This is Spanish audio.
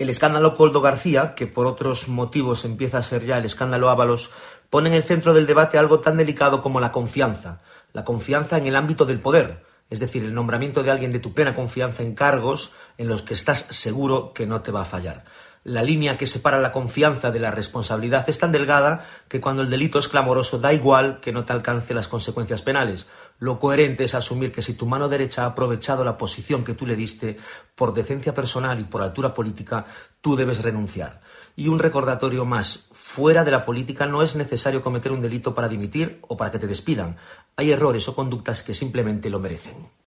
El escándalo Coldo García, que por otros motivos empieza a ser ya el escándalo Ábalos, pone en el centro del debate algo tan delicado como la confianza, la confianza en el ámbito del poder, es decir, el nombramiento de alguien de tu plena confianza en cargos en los que estás seguro que no te va a fallar. La línea que separa la confianza de la responsabilidad es tan delgada que cuando el delito es clamoroso da igual que no te alcance las consecuencias penales. Lo coherente es asumir que si tu mano derecha ha aprovechado la posición que tú le diste por decencia personal y por altura política, tú debes renunciar. Y un recordatorio más, fuera de la política no es necesario cometer un delito para dimitir o para que te despidan. Hay errores o conductas que simplemente lo merecen.